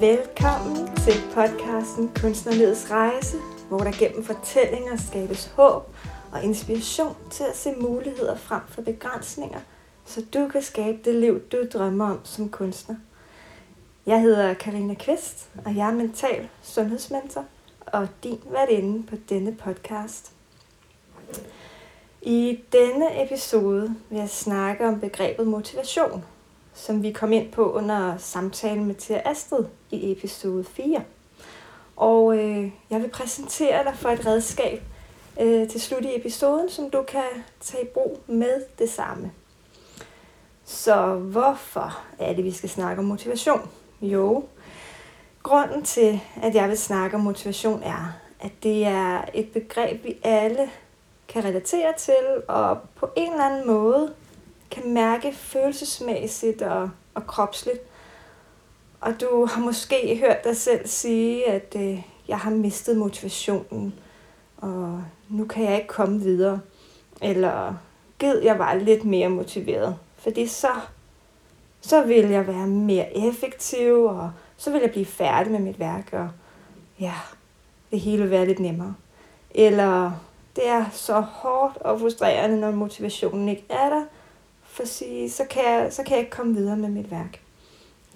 Velkommen til podcasten Kunstnerlivets Rejse, hvor der gennem fortællinger skabes håb og inspiration til at se muligheder frem for begrænsninger, så du kan skabe det liv, du drømmer om som kunstner. Jeg hedder Karina Kvist, og jeg er mental sundhedsmentor og din værtinde på denne podcast. I denne episode vil jeg snakke om begrebet motivation, som vi kom ind på under samtalen med Thea Astrid i episode 4. Og øh, jeg vil præsentere dig for et redskab øh, til slut i episoden, som du kan tage i brug med det samme. Så hvorfor er det, vi skal snakke om motivation? Jo, grunden til, at jeg vil snakke om motivation er, at det er et begreb, vi alle kan relatere til, og på en eller anden måde kan mærke følelsesmæssigt og, og kropsligt. Og du har måske hørt dig selv sige, at øh, jeg har mistet motivationen, og nu kan jeg ikke komme videre. Eller gid jeg var lidt mere motiveret, fordi så, så vil jeg være mere effektiv, og så vil jeg blive færdig med mit værk, og ja, det hele vil være lidt nemmere. Eller det er så hårdt og frustrerende, når motivationen ikke er der, for at sige, så kan, jeg, så kan jeg ikke komme videre med mit værk.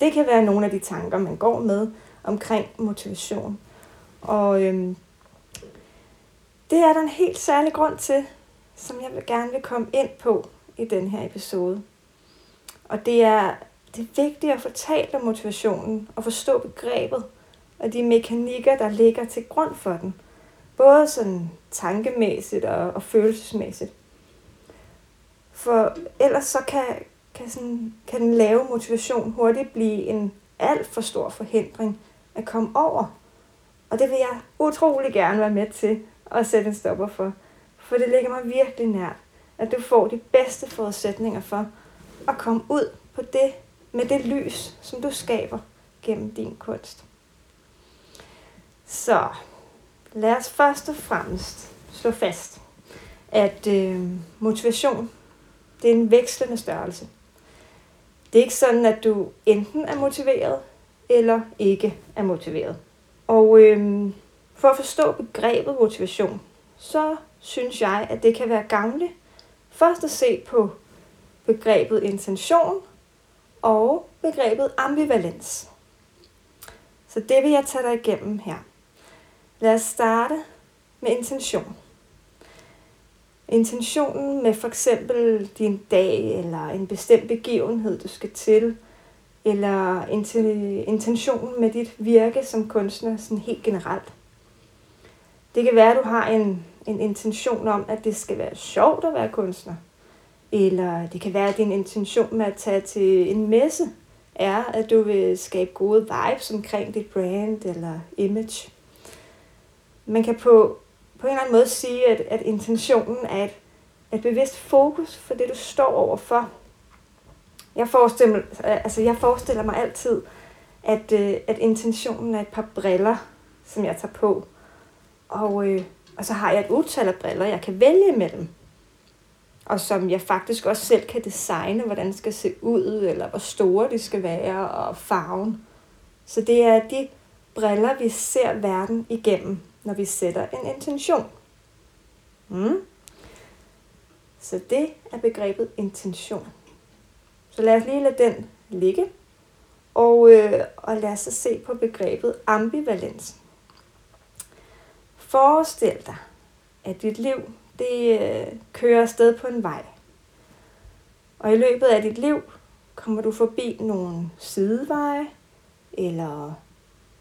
Det kan være nogle af de tanker, man går med omkring motivation. Og øhm, det er der en helt særlig grund til, som jeg vil gerne vil komme ind på i den her episode. Og det er, det er vigtigt at få talt om motivationen og forstå begrebet og de mekanikker, der ligger til grund for den. Både sådan tankemæssigt og, og følelsesmæssigt. For ellers så kan, kan, sådan, kan den lave motivation hurtigt blive en alt for stor forhindring at komme over. Og det vil jeg utrolig gerne være med til at sætte en stopper for. For det ligger mig virkelig nært, at du får de bedste forudsætninger for at komme ud på det med det lys, som du skaber gennem din kunst. Så lad os først og fremmest slå fast, at øh, motivation det er en vekslende størrelse. Det er ikke sådan, at du enten er motiveret eller ikke er motiveret. Og øhm, for at forstå begrebet motivation, så synes jeg, at det kan være gavnligt først at se på begrebet intention og begrebet ambivalens. Så det vil jeg tage dig igennem her. Lad os starte med intention intentionen med for eksempel din dag, eller en bestemt begivenhed, du skal til, eller intentionen med dit virke som kunstner sådan helt generelt. Det kan være, at du har en, en intention om, at det skal være sjovt at være kunstner. Eller det kan være, at din intention med at tage til en messe er, at du vil skabe gode vibes omkring dit brand eller image. Man kan på på en eller anden måde sige, at, at intentionen er et, et bevidst fokus for det, du står overfor. Jeg forestiller, altså jeg forestiller mig altid, at, øh, at intentionen er et par briller, som jeg tager på. Og, øh, og så har jeg et utal af briller, jeg kan vælge imellem. Og som jeg faktisk også selv kan designe, hvordan det skal se ud, eller hvor store de skal være, og farven. Så det er de briller, vi ser verden igennem når vi sætter en intention. Mm. Så det er begrebet intention. Så lad os lige lade den ligge. Og, øh, og lad os så se på begrebet ambivalens. Forestil dig, at dit liv det øh, kører afsted på en vej. Og i løbet af dit liv kommer du forbi nogle sideveje, eller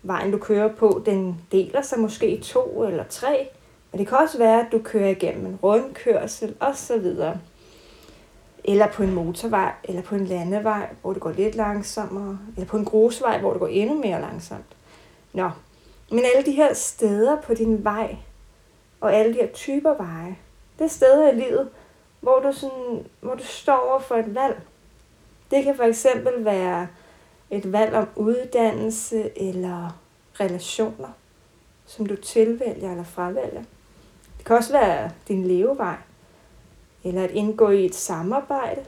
vejen, du kører på, den deler sig måske i to eller tre. Men det kan også være, at du kører igennem en rundkørsel osv. Eller på en motorvej, eller på en landevej, hvor det går lidt langsommere. Eller på en grusvej, hvor det går endnu mere langsomt. Nå, men alle de her steder på din vej, og alle de her typer veje, det er steder i livet, hvor du, sådan, hvor du står over for et valg. Det kan for eksempel være et valg om uddannelse eller relationer, som du tilvælger eller fravælger. Det kan også være din levevej, eller at indgå i et samarbejde,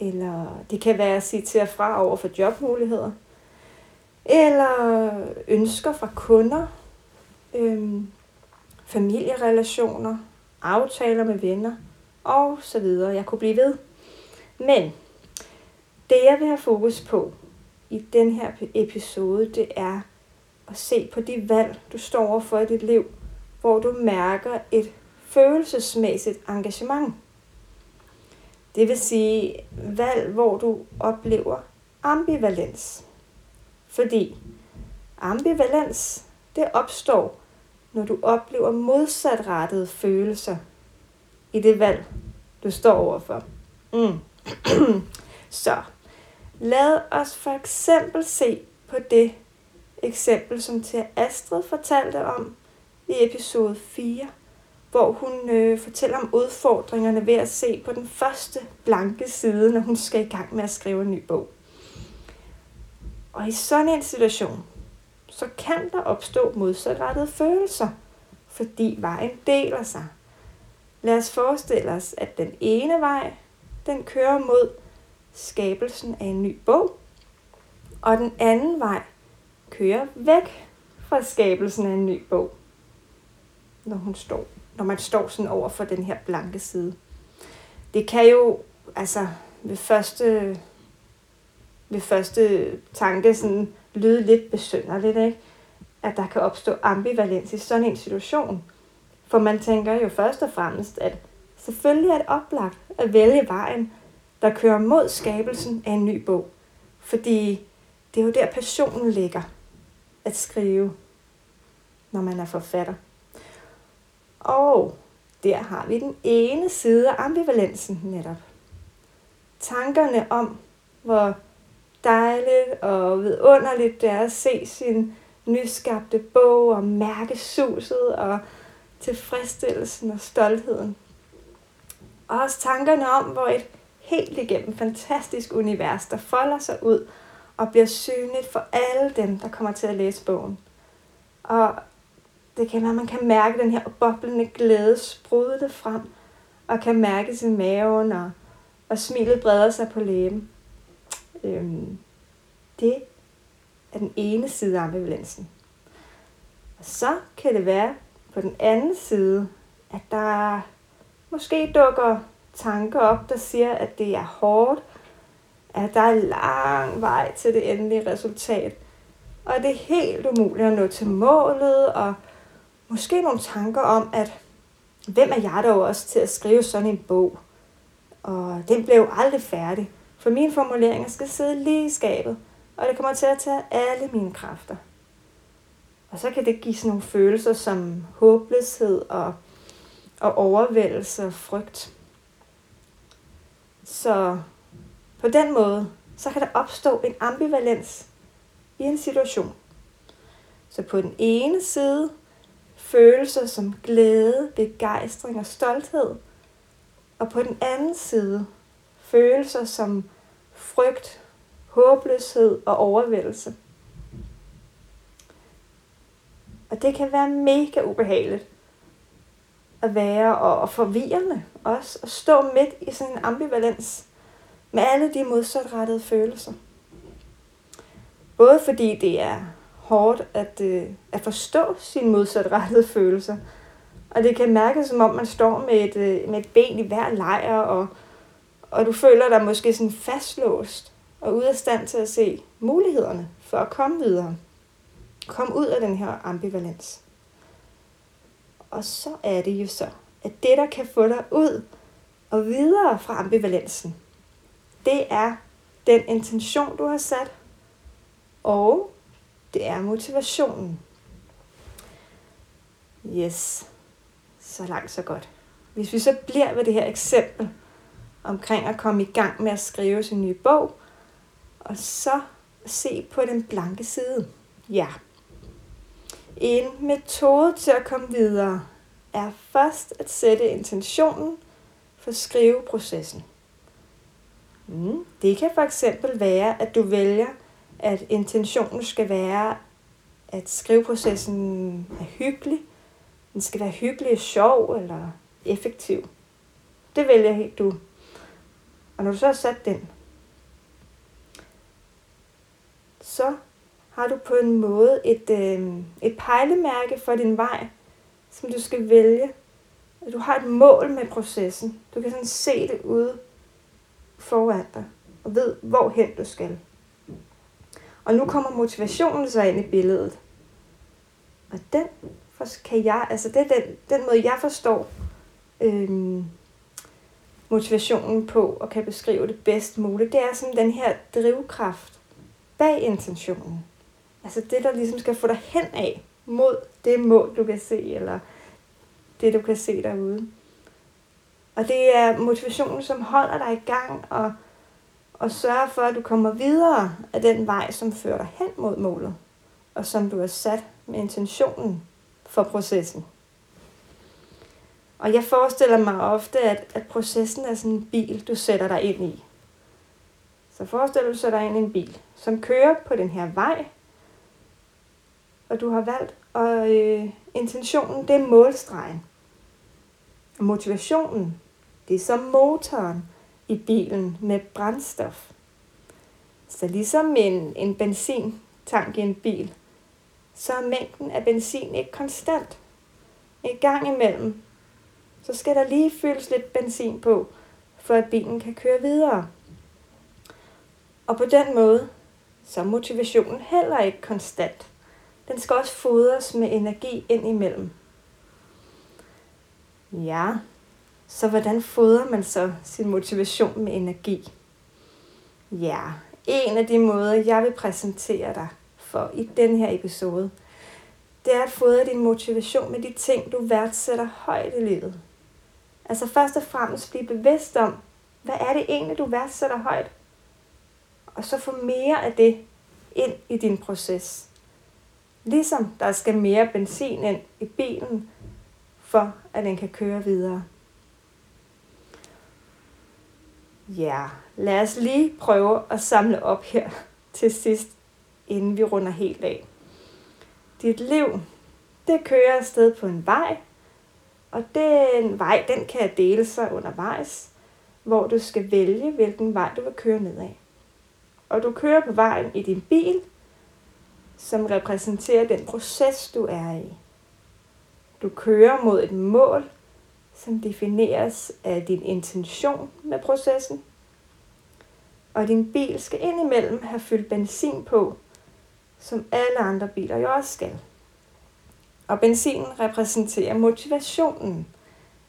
eller det kan være at sige til og fra over for jobmuligheder. eller ønsker fra kunder, øhm, familierelationer, aftaler med venner og så videre. Jeg kunne blive ved. Men det jeg vil have fokus på i den her episode, det er at se på de valg, du står overfor i dit liv, hvor du mærker et følelsesmæssigt engagement. Det vil sige valg, hvor du oplever ambivalens. Fordi ambivalens, det opstår, når du oplever modsatrettede følelser i det valg, du står overfor. Mm. Så lad os for eksempel se på det eksempel, som Thea Astrid fortalte om i episode 4, hvor hun øh, fortæller om udfordringerne ved at se på den første blanke side, når hun skal i gang med at skrive en ny bog. Og i sådan en situation, så kan der opstå modsatrettede følelser, fordi vejen deler sig. Lad os forestille os, at den ene vej, den kører mod skabelsen af en ny bog, og den anden vej kører væk fra skabelsen af en ny bog, når, hun står, når man står sådan over for den her blanke side. Det kan jo altså ved første, ved første tanke sådan lyde lidt besynderligt, ikke? at der kan opstå ambivalens i sådan en situation. For man tænker jo først og fremmest, at selvfølgelig er det oplagt at vælge vejen, der kører mod skabelsen af en ny bog. Fordi det er jo der passionen ligger at skrive, når man er forfatter. Og der har vi den ene side af ambivalensen netop. Tankerne om, hvor dejligt og vidunderligt det er at se sin nyskabte bog og mærke suset og tilfredsstillelsen og stoltheden. Og også tankerne om, hvor et helt igennem fantastisk univers, der folder sig ud og bliver synligt for alle dem, der kommer til at læse bogen. Og det kan være, at man kan mærke den her boblende glæde sprude frem, og kan mærke sin maven, og, og smilet breder sig på læben. Øhm, det er den ene side af ambivalensen. Og så kan det være på den anden side, at der måske dukker tanker op, der siger, at det er hårdt, at der er lang vej til det endelige resultat, og det er helt umuligt at nå til målet, og måske nogle tanker om, at hvem er jeg dog også til at skrive sådan en bog? Og den blev aldrig færdig, for mine formuleringer skal sidde lige i skabet, og det kommer til at tage alle mine kræfter. Og så kan det give sådan nogle følelser som håbløshed og, og overvældelse og frygt. Så på den måde, så kan der opstå en ambivalens i en situation. Så på den ene side følelser som glæde, begejstring og stolthed, og på den anden side følelser som frygt, håbløshed og overvældelse. Og det kan være mega ubehageligt at være og, forvirrende os at stå midt i sådan en ambivalens med alle de modsatrettede følelser. Både fordi det er hårdt at, øh, at forstå sine modsatrettede følelser, og det kan mærkes som om man står med et, øh, med et ben i hver lejr, og, og du føler dig måske sådan fastlåst og ude af stand til at se mulighederne for at komme videre. Kom ud af den her ambivalens. Og så er det jo så, at det, der kan få dig ud og videre fra ambivalensen, det er den intention, du har sat, og det er motivationen. Yes, så langt så godt. Hvis vi så bliver ved det her eksempel omkring at komme i gang med at skrive sin nye bog, og så se på den blanke side. Ja. En metode til at komme videre er først at sætte intentionen for skriveprocessen. Mm. Det kan for eksempel være, at du vælger, at intentionen skal være, at skriveprocessen er hyggelig. Den skal være hyggelig, sjov eller effektiv. Det vælger helt du. Og når du så har sat den, så har du på en måde et, øh, et pejlemærke for din vej, som du skal vælge. Du har et mål med processen. Du kan sådan se det ude foran dig, og ved, hvorhen du skal. Og nu kommer motivationen så ind i billedet. Og den kan jeg, altså det er den, den måde, jeg forstår øhm, motivationen på, og kan beskrive det bedst muligt, det er som den her drivkraft bag intentionen. Altså det, der ligesom skal få dig hen af mod det mål, du kan se, eller det, du kan se derude. Og det er motivationen, som holder dig i gang og, og sørger for, at du kommer videre af den vej, som fører dig hen mod målet, og som du har sat med intentionen for processen. Og jeg forestiller mig ofte, at, at processen er sådan en bil, du sætter dig ind i. Så forestil dig, du sætter dig ind i en bil, som kører på den her vej, og du har valgt, og øh, intentionen, det er målstregen. Og motivationen, det er som motoren i bilen med brændstof. Så ligesom en, en benzintank i en bil, så er mængden af benzin ikke konstant. En gang imellem, så skal der lige fyldes lidt benzin på, for at bilen kan køre videre. Og på den måde, så er motivationen heller ikke konstant. Den skal også fodres med energi ind imellem. Ja, så hvordan fodrer man så sin motivation med energi? Ja, en af de måder, jeg vil præsentere dig for i den her episode, det er at fodre din motivation med de ting, du værdsætter højt i livet. Altså først og fremmest blive bevidst om, hvad er det egentlig, du værdsætter højt? Og så få mere af det ind i din proces. Ligesom der skal mere benzin ind i bilen, for at den kan køre videre. Ja, lad os lige prøve at samle op her til sidst, inden vi runder helt af. Dit liv, det kører afsted på en vej, og den vej, den kan dele sig undervejs, hvor du skal vælge, hvilken vej du vil køre nedad. Og du kører på vejen i din bil, som repræsenterer den proces, du er i. Du kører mod et mål, som defineres af din intention med processen. Og din bil skal indimellem have fyldt benzin på, som alle andre biler jo også skal. Og benzinen repræsenterer motivationen,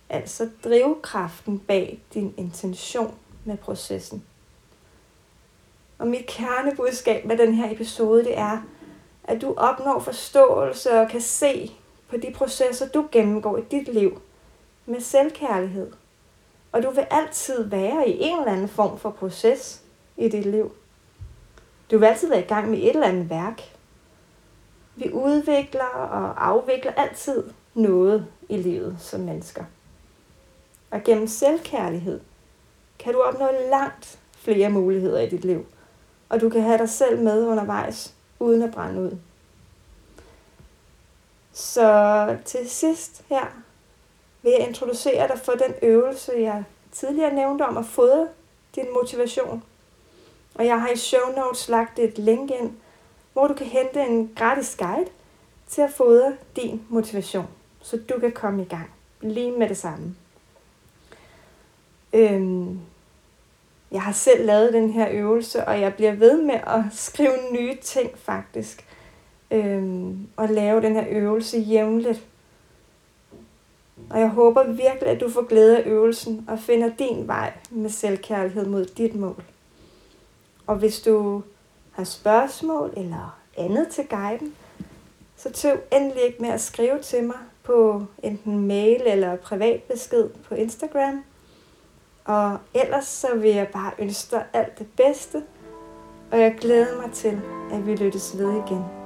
altså drivkraften bag din intention med processen. Og mit kernebudskab med den her episode, det er, at du opnår forståelse og kan se på de processer, du gennemgår i dit liv med selvkærlighed. Og du vil altid være i en eller anden form for proces i dit liv. Du vil altid være i gang med et eller andet værk. Vi udvikler og afvikler altid noget i livet som mennesker. Og gennem selvkærlighed kan du opnå langt flere muligheder i dit liv. Og du kan have dig selv med undervejs, uden at brænde ud. Så til sidst her vil jeg introducere dig for den øvelse, jeg tidligere nævnte om at fodre din motivation. Og jeg har i show notes lagt et link ind, hvor du kan hente en gratis guide til at fodre din motivation, så du kan komme i gang lige med det samme. Øhm, jeg har selv lavet den her øvelse, og jeg bliver ved med at skrive nye ting faktisk. Øhm, og lave den her øvelse jævnligt. Og jeg håber virkelig, at du får glæde af øvelsen og finder din vej med selvkærlighed mod dit mål. Og hvis du har spørgsmål eller andet til guiden, så tøv endelig ikke med at skrive til mig på enten mail eller privat besked på Instagram. Og ellers så vil jeg bare ønske dig alt det bedste, og jeg glæder mig til, at vi lyttes ved igen.